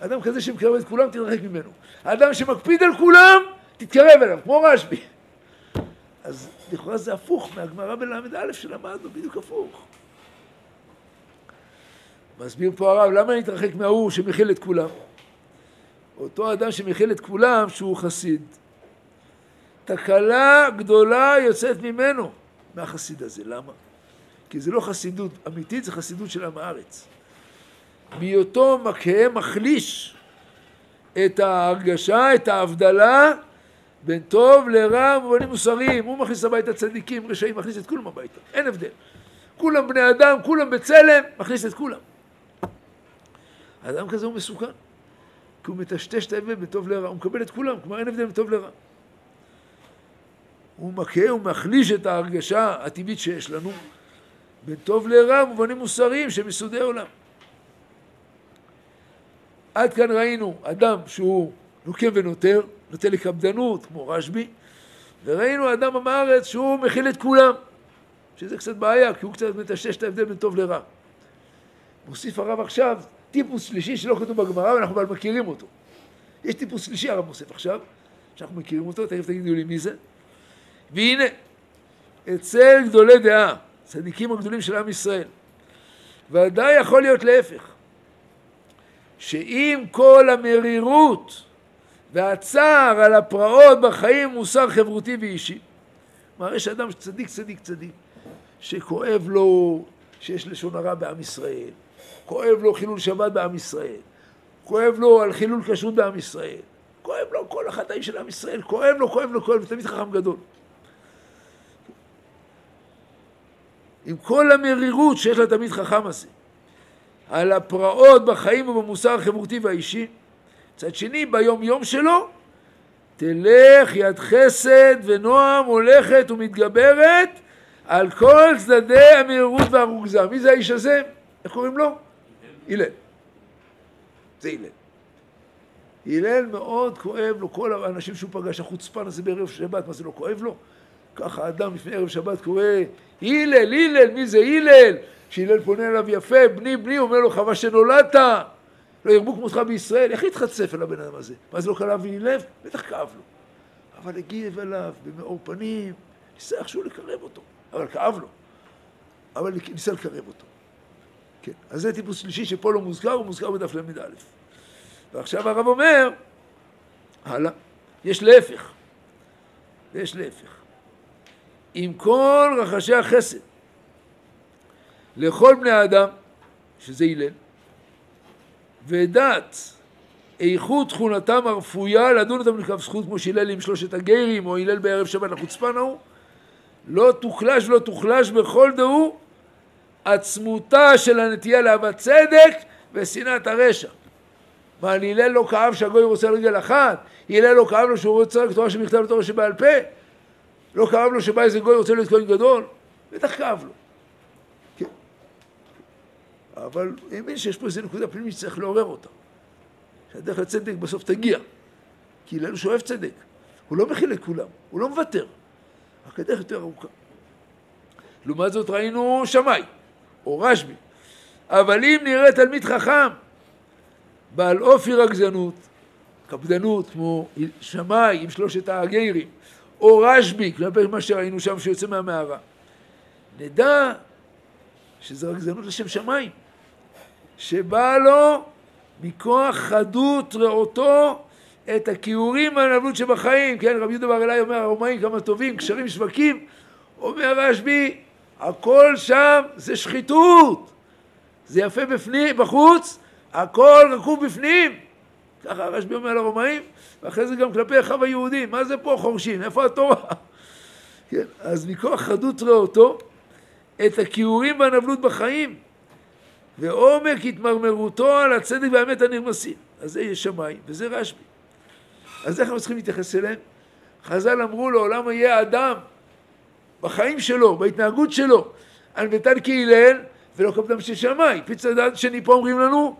אדם כזה שמקרב את כולם, תתרחק ממנו. האדם שמקפיד על כולם, תתקרב אליו, כמו רשב"י. אז לכאורה זה הפוך מהגמרא בל"א שלמדנו, בדיוק הפוך. מסביר פה הרב, למה נתרחק מההוא שמכיל את כולם? אותו אדם שמכיל את כולם, שהוא חסיד. תקלה גדולה יוצאת ממנו, מהחסיד הזה. למה? כי זה לא חסידות אמיתית, זה חסידות של עם הארץ. בהיותו מכה מחליש את ההרגשה, את ההבדלה בין טוב לרע במובנים מוסריים. הוא מכניס הביתה צדיקים, רשעים, מכניס את כולם הביתה. אין הבדל. כולם בני אדם, כולם בצלם, מכניס את כולם. אדם כזה הוא מסוכן. כי הוא מטשטש את ההבדל בין טוב לרע. הוא מקבל את כולם, כלומר אין הבדל בין טוב לרע. הוא מכה, הוא מחליש את ההרגשה הטבעית שיש לנו בין טוב לרע במובנים מוסריים שהם יסודי עולם. עד כאן ראינו אדם שהוא נוקם ונותר, נוטה לקפדנות, כמו רשב"י, וראינו אדם עם הארץ שהוא מכיל את כולם, שזה קצת בעיה, כי הוא קצת מטשטש את ההבדל בין טוב לרע. מוסיף הרב עכשיו טיפוס שלישי שלא כתוב בגמרא ואנחנו אבל מכירים אותו. יש טיפוס שלישי הרב מוסיף עכשיו, שאנחנו מכירים אותו, תכף תגידו לי מי זה. והנה, אצל גדולי דעה, צדיקים הגדולים של עם ישראל, ודאי יכול להיות להפך. שעם כל המרירות והצער על הפרעות בחיים מוסר חברותי ואישי. כלומר, יש אדם צדיק, צדיק, צדיק, שכואב לו שיש לשון הרע בעם ישראל, כואב לו חילול שבת בעם ישראל, כואב לו על חילול כשרות בעם ישראל, כואב לו כל החטאים של עם ישראל, כואב לו, כואב לו, כואב לו, תמיד חכם גדול. עם כל המרירות שיש לתלמיד חכם הזה, על הפרעות בחיים ובמוסר החברתי והאישי, מצד שני, ביום יום שלו, תלך יד חסד ונועם הולכת ומתגברת על כל צדדי המרירות והרוגזה. מי זה האיש הזה? איך קוראים לו? הלל. זה הלל. הלל מאוד כואב לו, כל האנשים שהוא פגש, החוצפן הזה בערב שבת, מה זה לא כואב לו? ככה אדם לפני ערב שבת קורא, הלל, הלל, מי זה הלל? כשהלל פונה אליו יפה, בני, בני, אומר לו, חבל שנולדת, לא ירבו כמותך בישראל, איך יתחצף אל הבן אדם הזה? זה לא כאב לי לב? בטח כאב לו. אבל הגיב אליו במאור פנים, ניסה איכשהו לקרב אותו, אבל כאב לו. אבל ניסה לקרב אותו. כן, אז זה טיפוס שלישי שפה לא מוזכר, הוא מוזכר בדף ל"א. ועכשיו הרב אומר, הלאה, יש להפך. ויש להפך. עם כל רחשי החסד לכל בני האדם, שזה הלל, ודעת איכות תכונתם הרפויה לדון אותם לכף זכות כמו שהלל עם שלושת הגיירים או הלל בערב שבת לחוצפן ההוא לא תוחלש ולא תוחלש בכל דהו עצמותה של הנטייה לאהבת צדק ושנאת הרשע. מה, הלל לא כאב שהגוי רוצה רגל אחת? הלל לא כאב לו שהוא רוצה רק תורה שבכתב ותורה שבעל פה? לא כאב לו שבא איזה גוי רוצה להיות כהן גדול? בטח כאב לו. אבל האמין שיש פה איזה נקודה פנימית שצריך לעורר אותה. שהדרך לצדק בסוף תגיע. כי הלל הוא שואף צדק. הוא לא מכיל לכולם, הוא לא מוותר. רק הדרך יותר ארוכה. לעומת זאת ראינו שמאי, או רשב"י. אבל אם נראה תלמיד חכם, בעל אופי רגזנות, קפדנות, כמו שמאי עם שלושת הגיירים, או רשב"י, כלפי מה שראינו שם שיוצא מהמערה, נדע שזה רגזנות לשם שמיים, שבא לו מכוח חדות רעותו את הכיעורים והנבלות שבחיים, כן, רבי יהודה בר אלי אומר, הרומאים כמה טובים, קשרים שווקים, אומר רשב"י, הכל שם זה שחיתות, זה יפה בפנים, בחוץ, הכל רקוב בפנים, ככה הרשב"י אומר לרומאים, ואחרי זה גם כלפי אחיו היהודים, מה זה פה חורשים, איפה התורה? כן, אז מכוח חדות רעותו, את הכיעורים והנבלות בחיים, ועומק התמרמרותו על הצדק והאמת הנרמסים. אז זה יש שמיים, וזה רשב"י. אז איך אנחנו צריכים להתייחס אליהם? חז"ל אמרו לעולם יהיה אדם בחיים שלו, בהתנהגות שלו, ענוותן כהלל ולא קפדם של שמיים. פיצה דעת שני פה אומרים לנו,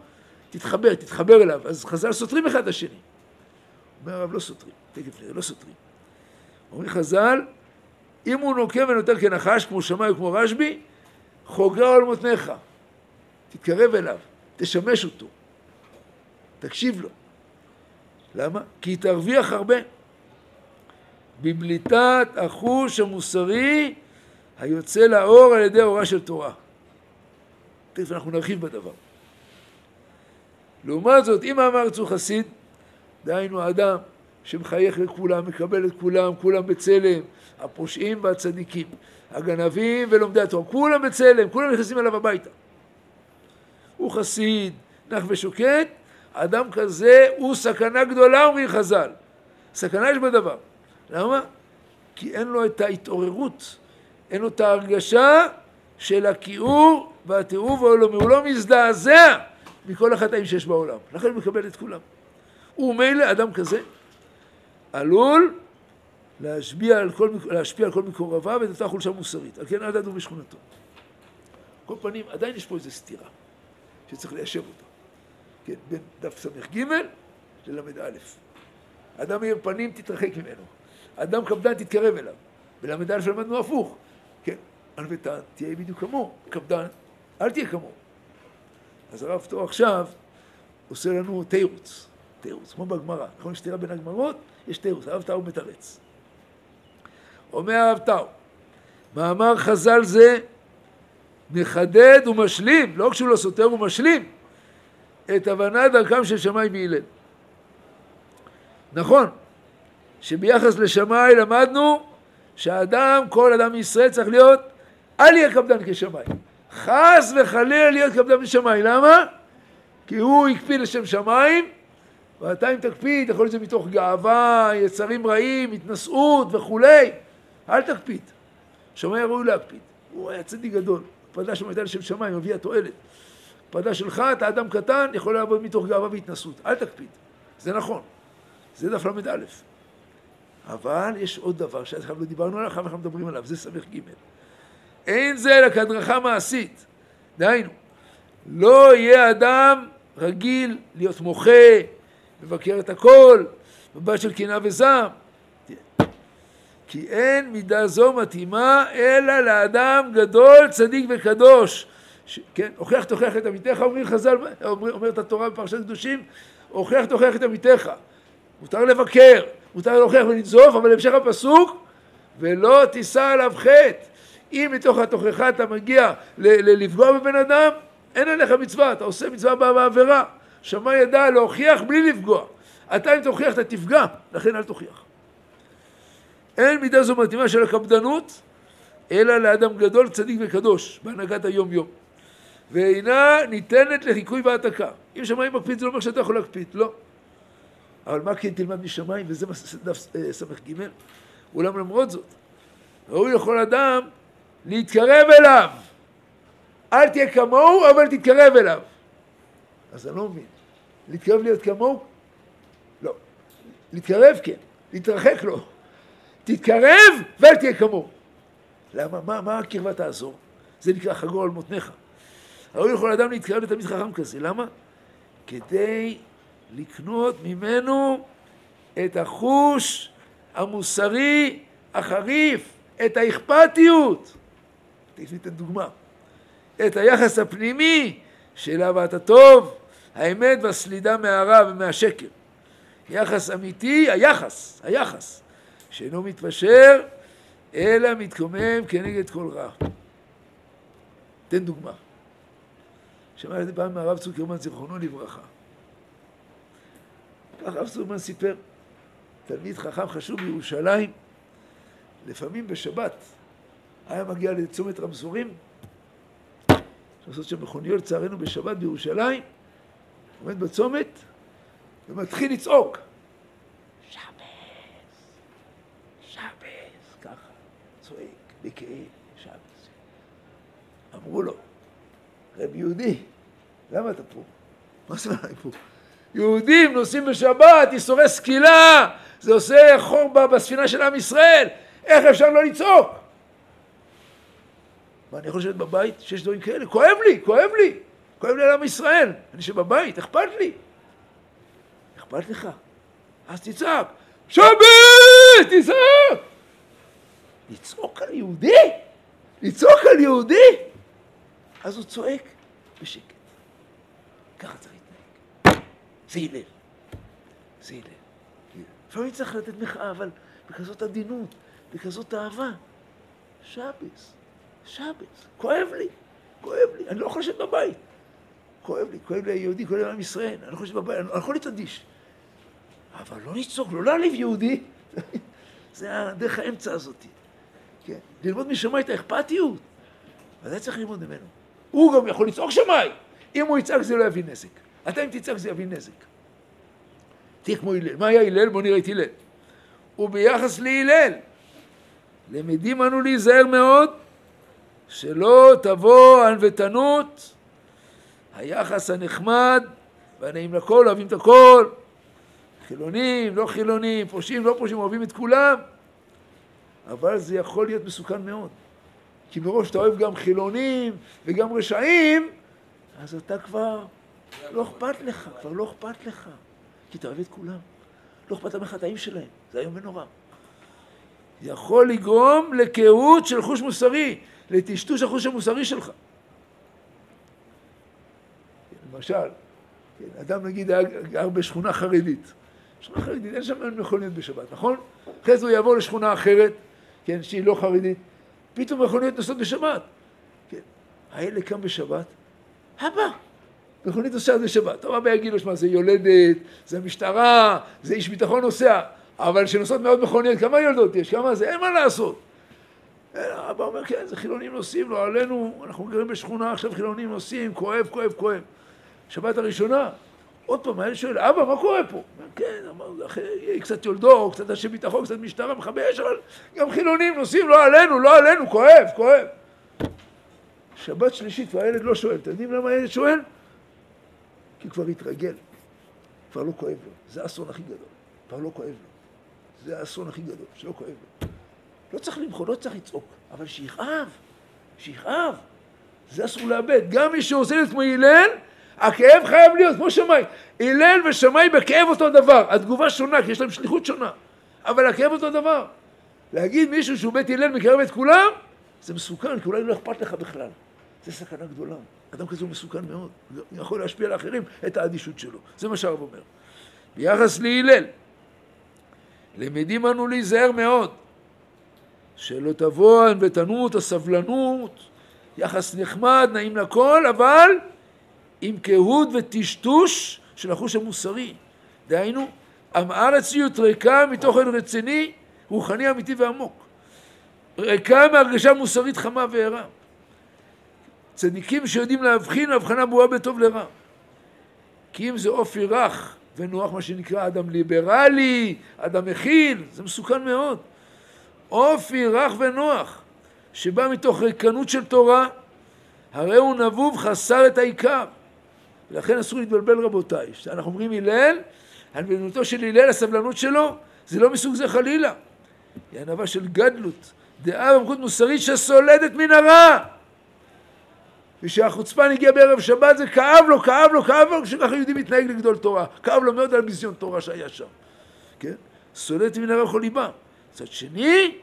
תתחבר, תתחבר אליו. אז חז"ל סותרים אחד את השני. אומר הרב, לא סותרים, תכף נראה, לא סותרים. אומרים חז"ל, אם הוא נוקם ונותר כנחש, כמו שמאי וכמו רשב"י, חוגר על מותניך. תתקרב אליו, תשמש אותו, תקשיב לו. למה? כי תרוויח הרבה. בבליטת החוש המוסרי היוצא לאור על ידי אורה של תורה. תכף אנחנו נרחיב בדבר. לעומת זאת, אם האמרץ הוא חסיד, דהיינו האדם שמחייך לכולם, מקבל את כולם, כולם בצלם, הפושעים והצדיקים, הגנבים ולומדי התורה, כולם בצלם, כולם נכנסים אליו הביתה. הוא חסיד, נח ושוקט, אדם כזה הוא סכנה גדולה, אומרים חז"ל. סכנה יש בדבר. למה? כי אין לו את ההתעוררות, אין לו את ההרגשה של הכיעור והתיעוב העולמי. הוא לא מזדעזע מכל החטאים שיש בעולם. לכן הוא מקבל את כולם. ומילא אדם כזה עלול להשפיע על כל, להשפיע על כל מקורביו ואת אותה חולשה מוסרית. על כן אל תדעו בשכונתו. כל פנים, עדיין יש פה איזו סתירה. שצריך ליישב אותה. כן, בין דף ס"ג לל"א. אדם מאיר פנים, תתרחק ממנו. אדם קפדן, תתקרב אליו. בל"א למדנו הפוך. כן, ענוותן, תהיה בדיוק כמוהו. קפדן, אל תהיה כמוהו. אז הרב תור עכשיו עושה לנו תירוץ. תירוץ, כמו בגמרא. נכון, יש בין הגמרות, יש תירוץ. הרב טאו מתרץ. אומר הרב טאו, מאמר חז"ל זה מחדד ומשלים, לא כשהוא לא סותר, הוא משלים את הבנת דרכם של שמאי והלל. נכון, שביחס לשמאי למדנו שהאדם, כל אדם מישראל צריך להיות אל יהיה קפדן כשמאי. חס וחלילה להיות קפדן כשמאי. למה? כי הוא הקפיד לשם שמיים, ואתה אם תקפיד, יכול להיות שזה מתוך גאווה, יצרים רעים, התנשאות וכולי, אל תקפיד. שמאי ראוי להקפיד. הוא היה צדיק גדול. הקפדה שם הייתה לשם שמיים, הביאה תועלת. הקפדה שלך, אתה אדם קטן, יכול לעבוד מתוך גאווה והתנשאות. אל תקפיד. זה נכון. זה דף ל"א. אבל יש עוד דבר שעד עכשיו לא דיברנו עליו, עכשיו אנחנו מדברים עליו, זה ס"ג. אין זה אלא כהדרכה מעשית. דהיינו, לא יהיה אדם רגיל להיות מוחה, מבקר את הכל, מבט של קנאה וזעם. כי אין מידה זו מתאימה אלא לאדם גדול, צדיק וקדוש. ש... כן, הוכיח תוכיח את עמיתך, אומרים חז"ל, אומר, אומרת התורה בפרשת קדושים, הוכיח תוכיח את עמיתך. מותר לבקר, מותר להוכיח ולנזוף, אבל המשך הפסוק, ולא תישא עליו חטא. אם מתוך התוכחה אתה מגיע ל- ל- לפגוע בבן אדם, אין עליך מצווה, אתה עושה מצווה בעבירה. שמאי ידע להוכיח בלי לפגוע. אתה אם תוכיח אתה תפגע, לכן אל תוכיח. אין מידה זו מתאימה של הקפדנות, אלא לאדם גדול, צדיק וקדוש, בהנהגת היום יום. ואינה ניתנת לחיקוי והעתקה. אם שמיים מקפיד זה לא אומר שאתה יכול להקפיד, לא. אבל מה כן תלמד משמיים, וזה דף אה, ס"ג. אולם למרות זאת, ראוי לכל אדם להתקרב אליו. אל תהיה כמוהו, אבל תתקרב אליו. אז אני לא מבין. להתקרב להיות כמוהו? לא. להתקרב כן, להתרחק לא. תתקרב ואל תהיה כמוהו. למה? מה, מה הקרבה תעזור? זה נקרא חגור על מותניך. ראוי לכל אדם להתקרב לתלמיד חכם כזה. למה? כדי לקנות ממנו את החוש המוסרי החריף, את האכפתיות. תכף ניתן דוגמה. את היחס הפנימי של אהבת הטוב, האמת והסלידה מהרע ומהשקר. יחס אמיתי, היחס, היחס, שאינו מתפשר, אלא מתקומם כנגד כל רע. תן דוגמה. שמעתי פעם מהרב צוקרמן, זיכרונו לברכה. הרב צוקרמן סיפר, תלמיד חכם חשוב בירושלים, לפעמים בשבת היה מגיע לצומת רמזורים, לעשות שם מכוניות לצערנו בשבת בירושלים, עומד בצומת ומתחיל לצעוק. שבס, שבס, ככה, צועק, בכאב, שבס. אמרו לו, רב יהודי, למה אתה פה? מה זה מה פה? יהודים נוסעים בשבת, איסורי סקילה, זה עושה חור בספינה של עם ישראל, איך אפשר לא לצעוק? מה, אני יכול לשבת בבית שיש דברים כאלה? כואב לי, כואב לי, כואב לי על עם ישראל. אני יושב בבית, אכפת לי. אכפת לך? אז תצעק, שבת! תצעק! לצעוק על יהודי? לצעוק על יהודי? אז הוא צועק בשקט. ככה צריך להתנהג. זה הלל. זה הלל. לפעמים צריך לתת מחאה, אבל בכזאת עדינות, בכזאת אהבה. שבס. שבס, כואב לי, כואב לי, אני לא יכול לשבת בבית. כואב לי, כואב לי היהודי, כואב לי עם ישראל, אני לא יכול לשבת בבית, אני לא יכול להתאדיש. אבל לא לצעוק, לא להעליב יהודי. זה הדרך האמצע הזאת. כן, ללמוד משמיים את האכפתיות. וזה צריך ללמוד ממנו. הוא גם יכול לצעוק שמיים. אם הוא יצעק זה לא יביא נזק. אתה אם תצעק זה יביא נזק. תהיה כמו הלל. מה היה הלל? בוא נראה את הלל. וביחס להלל, למדים אנו להיזהר מאוד שלא תבוא ענוותנות, היחס הנחמד והנעים לכל, אוהבים את הכל, חילונים, לא חילונים, פושעים, לא פושעים, אוהבים את כולם, אבל זה יכול להיות מסוכן מאוד. כי מראש אתה אוהב גם חילונים וגם רשעים, אז אתה כבר, לא אכפת לך, כבר לא אכפת לך, כי אתה אוהב את כולם. לא אכפת לך מהחטאים שלהם, זה איום ונורא. יכול לגרום לקהות של חוש מוסרי. לטשטוש החוש המוסרי שלך. למשל, כן, אדם נגיד גר בשכונה חרדית. שכונה חרדית, אין שם מכוניות בשבת, נכון? אחרי זה הוא יעבור לשכונה אחרת, כן, שהיא לא חרדית, פתאום מכוניות נוסעות בשבת. כן, הילד קם בשבת, אבא, מכונית נוסעת בשבת. טוב, אבא יגיד לו, שמע, זה יולדת, זה משטרה, זה איש ביטחון נוסע, אבל כשנוסעות מאות מכוניות, כמה יולדות יש? כמה זה? אין מה לעשות. אבא אומר, כן, זה חילונים נוסעים, לא עלינו, אנחנו גרים בשכונה, עכשיו חילונים נוסעים, כואב, כואב, כואב. שבת הראשונה. עוד פעם, הילד שואל, אבא, מה קורה פה? כן, אמרנו, אחרי קצת יולדו, קצת אנשי ביטחון, קצת משטרה, מכבי אש, אבל גם חילונים נוסעים, לא עלינו, לא עלינו, כואב, כואב. שבת שלישית, והילד לא שואל. אתם יודעים למה הילד שואל? כי כבר התרגל. כבר לא כואב לו. זה האסון הכי גדול. כבר לא כואב לו. זה האסון הכי גדול, שלא כואב לו. לא צריך למחוא, לא צריך לצעוק, אבל שיכאב, שיכאב. זה אסור לאבד. גם מי שעושה כמו הלל, הכאב חייב להיות כמו שמאי. הלל ושמאי בכאב אותו דבר. התגובה שונה, כי יש להם שליחות שונה. אבל הכאב אותו דבר. להגיד מישהו שהוא בית הלל מקרב את כולם, זה מסוכן, כי אולי לא אכפת לך בכלל. זה סכנה גדולה. אדם כזה הוא מסוכן מאוד. הוא יכול להשפיע על האחרים את האדישות שלו. זה מה שהרב אומר. ביחס להלל, למדים אנו להיזהר מאוד, שלא תבוא הענוותנות, הסבלנות, יחס נחמד, נעים לכל, אבל עם קהות וטשטוש של החוש המוסרי. דהיינו, הארציות ריקה מתוכן רציני, רוחני אמיתי ועמוק. ריקה מהרגשה מוסרית חמה וערה. צדיקים שיודעים להבחין הבחנה ברורה בטוב לרע. כי אם זה אופי רך ונוח, מה שנקרא אדם ליברלי, אדם מכיל, זה מסוכן מאוד. אופי רך ונוח, שבא מתוך ריקנות של תורה, הרי הוא נבוב חסר את העיקר. ולכן אסור להתבלבל רבותיי. כשאנחנו אומרים הלל, הנבנותו של הלל, הסבלנות שלו, זה לא מסוג זה חלילה. היא ענווה של גדלות, דעה ומחות מוסרית שסולדת מן הרע. וכשהחוצפן הגיע בערב שבת זה כאב לו, כאב לו, כאב לו, כשככה יהודי מתנהג לגדול תורה. כאב לו מאוד על ביזיון תורה שהיה שם. כן? סולדת מן הרע כל ליבה. מצד שני,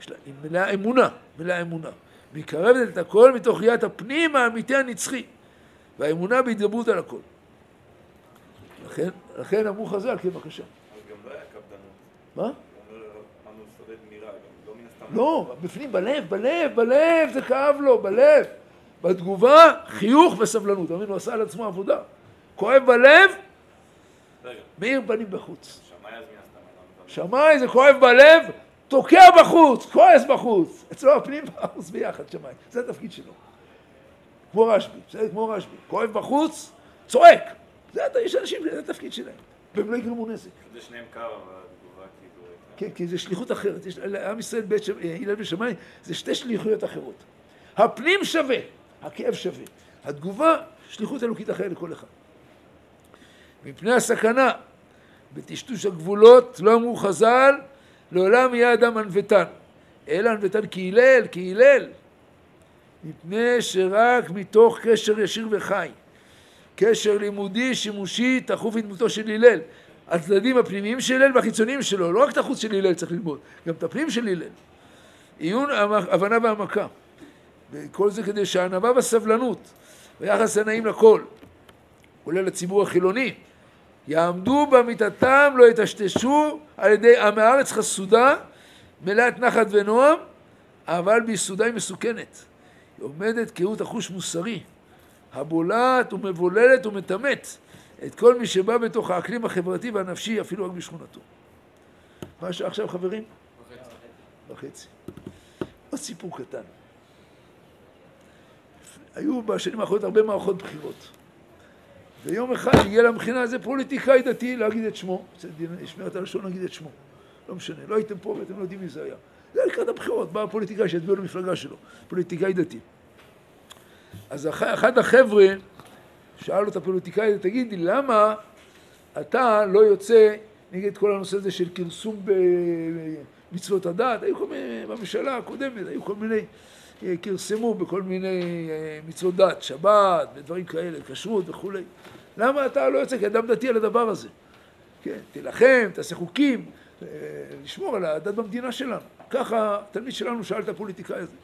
יש לה מלאה אמונה, מלאה אמונה. מקרבת את הכל מתוך ראיית הפנים האמיתי הנצחי. והאמונה בהתגברות על הכל. לכן, לכן אמרו חז"ל, כן בבקשה. אז גם לא היה קפדנות. מה? לא. לא, בפנים, בלב, בלב, בלב, זה כאב לו, בלב. בתגובה, חיוך וסבלנות. אמרנו, הוא עשה על עצמו עבודה. כואב בלב, מאיר פנים בחוץ. שמאי. אדם- שמאי זה כואב בלב, תוקע בחוץ, כועס בחוץ. אצלו הפנים והחוץ ביחד, שמאי. זה התפקיד שלו. כמו רשב"י, בסדר? כמו רשב"י. כואב בחוץ, צועק. זה יש אנשים, זה התפקיד שלהם. והם לא יגרמו נזק. זה שניהם קו, אבל התגובה כאילו... כן, כי זה שליחות אחרת. יש, לעם ישראל, בית אה, הלל ושמאי, זה שתי שליחויות אחרות. הפנים שווה, הכאב שווה. התגובה, שליחות אלוקית אחרת לכל אחד. מפני הסכנה בטשטוש הגבולות, לא אמרו חז"ל, לעולם יהיה אדם ענוותן. אלא ענוותן כהלל, כהלל. מפני שרק מתוך קשר ישיר וחי, קשר לימודי, שימושי, תכוף לדמותו של הלל. הצדדים הפנימיים של הלל והחיצוניים שלו, לא רק את החוץ של הלל צריך ללמוד, גם את הפנים של הלל. עיון, הבנה והעמקה. וכל זה כדי שהענווה והסבלנות ויחס הנעים לכל, כולל הציבור החילוני, יעמדו באמיתתם, לא יטשטשו על ידי עם הארץ חסודה, מלאת נחת ונועם, אבל ביסודה היא מסוכנת. היא עומדת החוש מוסרי, הבולעת ומבוללת ומטמאת את כל מי שבא בתוך האקלים החברתי והנפשי, אפילו רק בשכונתו. מה השעה עכשיו, חברים? וחצי. עוד סיפור קטן. היו בשנים האחרונות הרבה מערכות בחירות. ויום אחד הגיע למכינה איזה פוליטיקאי דתי להגיד את שמו. ישמר את הלשון להגיד את שמו. לא משנה, לא הייתם פה ואתם לא יודעים מי זה היה. זה לקראת הבחירות, בא הפוליטיקאי שהצביעו למפלגה שלו, פוליטיקאי דתי. אז אח- אחד החבר'ה שאל את הפוליטיקאי, תגיד לי, למה אתה לא יוצא נגד כל הנושא הזה של כרסום במצוות הדת? היו כל מיני, בממשלה הקודמת, היו כל מיני, אה, כרסמו בכל מיני אה, מצוות דת, שבת ודברים כאלה, כשרות וכולי. למה אתה לא יוצא כאדם דתי על הדבר הזה? כן, תילחם, תעשה חוקים, אה, לשמור על הדת במדינה שלנו. ככה תלמיד שלנו שאל את הפוליטיקאי הזה.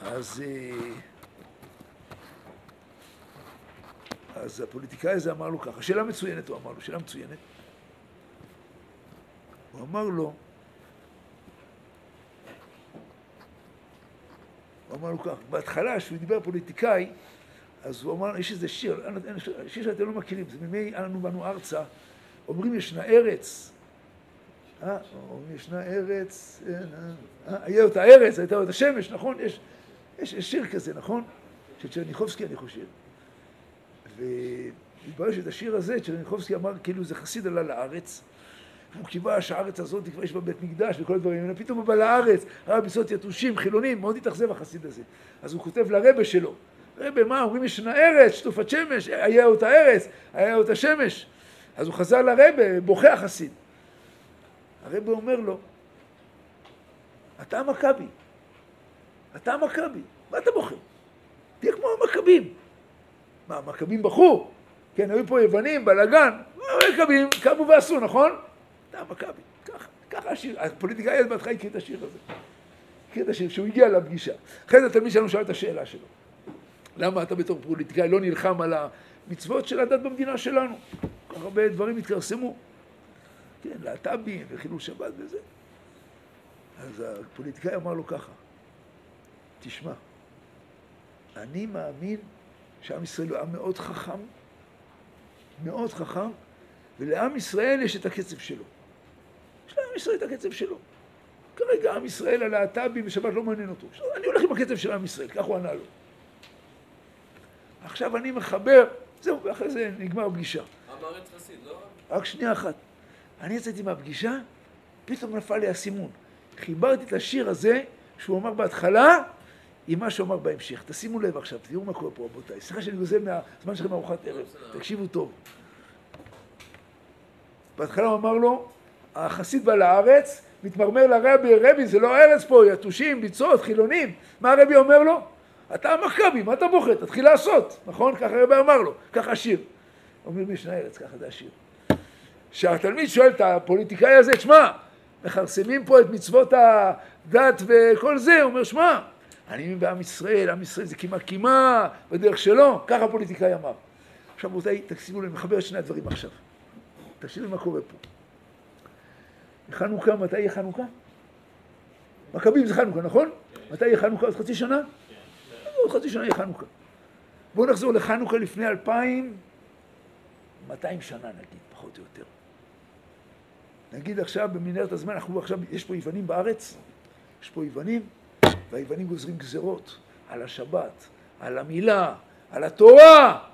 אז, אה, אז הפוליטיקאי הזה אמר לו ככה, שאלה מצוינת הוא אמר לו, שאלה מצוינת. הוא אמר לו, הוא אמר לו כך, בהתחלה כשהוא דיבר פוליטיקאי, אז הוא אמר, יש איזה שיר, שיר שאתם לא מכירים, זה מימי אנו באנו ארצה, אומרים ישנה ארץ, אה, ישנה ארץ, אה, אה, היה אותה ארץ, הייתה אותה שמש, נכון? יש, יש, יש שיר כזה, נכון? של צ'רניחובסקי אני חושב. והתברר שאת השיר הזה, צ'רניחובסקי אמר כאילו זה חסיד עלה לארץ. הוא קיווה שהארץ הזאת כבר יש בה בית מקדש וכל הדברים האלה, פתאום הוא בא לארץ, ראה ביסות יתושים, חילונים, מאוד התאכזב החסיד הזה. אז הוא כותב לרבה שלו, רבה מה, אומרים ישנה ארץ, שטופת שמש, היה אותה ארץ, היה אותה שמש. אז הוא חזר לרבה, בוכה החסיד. הרבה אומר לו, אתה המכבי, אתה המכבי, מה אתה בוכה? תהיה כמו המכבים. מה, המכבים בכו? כן, היו פה יוונים, בלאגן, המכבים קמו ועשו, נכון? אתה המכבי, ככה, ככה השיר, הפוליטיקאי אז בהתחלה הכיר את השיר הזה. הכיר את השיר, כשהוא הגיע לפגישה. אחרי זה התלמיד שלנו שאל את השאלה שלו. למה אתה בתור פוליטיקאי לא נלחם על המצוות של הדת במדינה שלנו? כל כך הרבה דברים התכרסמו. כן, להט"בים וחילול שבת וזה. אז הפוליטיקאי אמר לו ככה, תשמע, אני מאמין שעם ישראל הוא עם מאוד חכם, מאוד חכם, ולעם ישראל יש את הקצב שלו. יש לעם ישראל את הקצב שלו. כרגע עם ישראל הלהט"בים ושבת לא מעניין אותו. אני הולך עם הקצב של עם ישראל, כך הוא ענה לו. עכשיו אני מחבר, זהו, ואחרי זה נגמר פגישה. עם הארץ חסיד, לא? רק שנייה אחת. אני יצאתי מהפגישה, פתאום נפל לי האסימון. חיברתי את השיר הזה, שהוא אמר בהתחלה, עם מה שהוא אמר בהמשך. תשימו לב עכשיו, תראו מה קורה פה רבותיי. סליחה שאני גוזל מהזמן שלכם מארוחת ערב, תקשיבו טוב. בהתחלה הוא אמר לו, החסיד בא לארץ, מתמרמר לרבי, רבי זה לא ארץ פה, יתושים, ביצות, חילונים. מה הרבי אומר לו? אתה המכבי, מה אתה בוכה? תתחיל לעשות, נכון? ככה הרבי אמר לו, ככה השיר. אומר משנה ארץ, ככה זה השיר. שהתלמיד שואל את הפוליטיקאי הזה, שמע, מכרסמים פה את מצוות הדת וכל זה, הוא אומר, שמע, אני בעם ישראל, עם ישראל זה כמעט כמעט, בדרך שלו, ככה הפוליטיקאי אמר. עכשיו רבותיי, תקשיבו לי, מחבר את שני הדברים עכשיו. תקשיבו מה קורה פה. חנוכה, מתי יהיה חנוכה? מכבים זה חנוכה, נכון? מתי יהיה חנוכה? עוד חצי שנה? עוד חצי שנה יהיה חנוכה. בואו נחזור לחנוכה לפני אלפיים, 200 שנה נגיד, פחות או יותר. נגיד עכשיו במנהרת הזמן, אנחנו עכשיו, יש פה יוונים בארץ, יש פה יוונים, והיוונים גוזרים גזרות על השבת, על המילה, על התורה,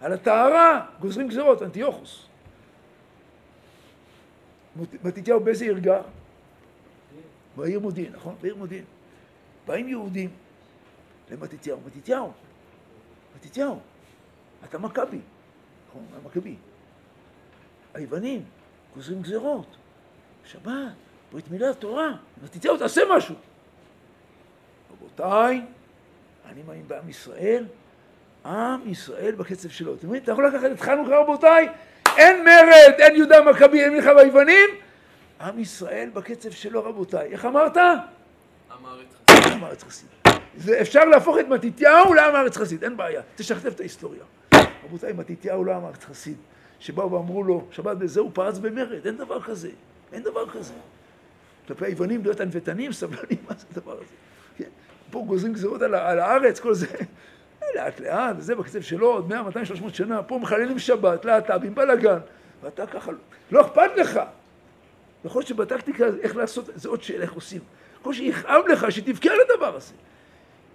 על הטהרה, גוזרים גזרות, אנטיוכוס. מתתיהו באיזה עיר גר? בעיר מודיעין, נכון? בעיר מודיעין. באים יהודים למתתיהו, מתתיהו, מתתיהו, אתה מכבי, נכון? המכבי. היוונים גוזרים גזרות, שבת, ברית מילה, תורה, מתתיהו תעשה משהו. רבותיי, אני מאמין בעם ישראל, עם ישראל בקצב שלו. אתם מבינים? אתה יכול לקחת את חנוכה רבותיי, אין מרד, אין יהודה מכבי, אין מלחמה היוונים, עם ישראל בקצב שלו רבותיי. איך אמרת? עם הארץ חסיד. עם הארץ חסיד. זה אפשר להפוך את מתתיהו לעם הארץ חסיד, אין בעיה, תשכתב את ההיסטוריה. רבותיי, מתתיהו לא עם הארץ חסיד, שבאו ואמרו לו, שבת בזה הוא פרץ במרד, אין דבר כזה, אין דבר כזה. כלפי היוונים להיות ענוותנים, סבלנים, מה זה הדבר הזה? כן? פה גוזרים גזירות על, על הארץ, כל זה. לאט לאט, וזה בקצב שלו, עוד 100, 200, 300 שנה, פה מחללים שבת, להט"בים, בלאגן, ואתה ככה, לא אכפת לך. יכול להיות שבטקטיקה איך לעשות, זה עוד שאלה איך עושים. יכול להיות שיכאב לך, שתבכה על הדבר הזה.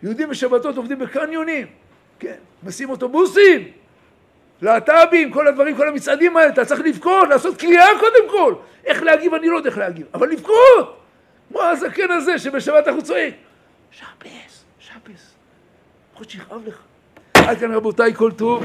יהודים בשבתות עובדים בקניונים, כן, מסיעים אוטובוסים, להט"בים, כל הדברים, כל המצעדים האלה, אתה צריך לבכות, לעשות קריאה קודם כל. איך להגיב, אני לא יודע איך להגיב, אבל לבכות! כמו הזקן הזה שבשבת אנחנו צועק, שבס, שבס. להיות שיכאב לך. עד כאן רבותיי, כל טוב.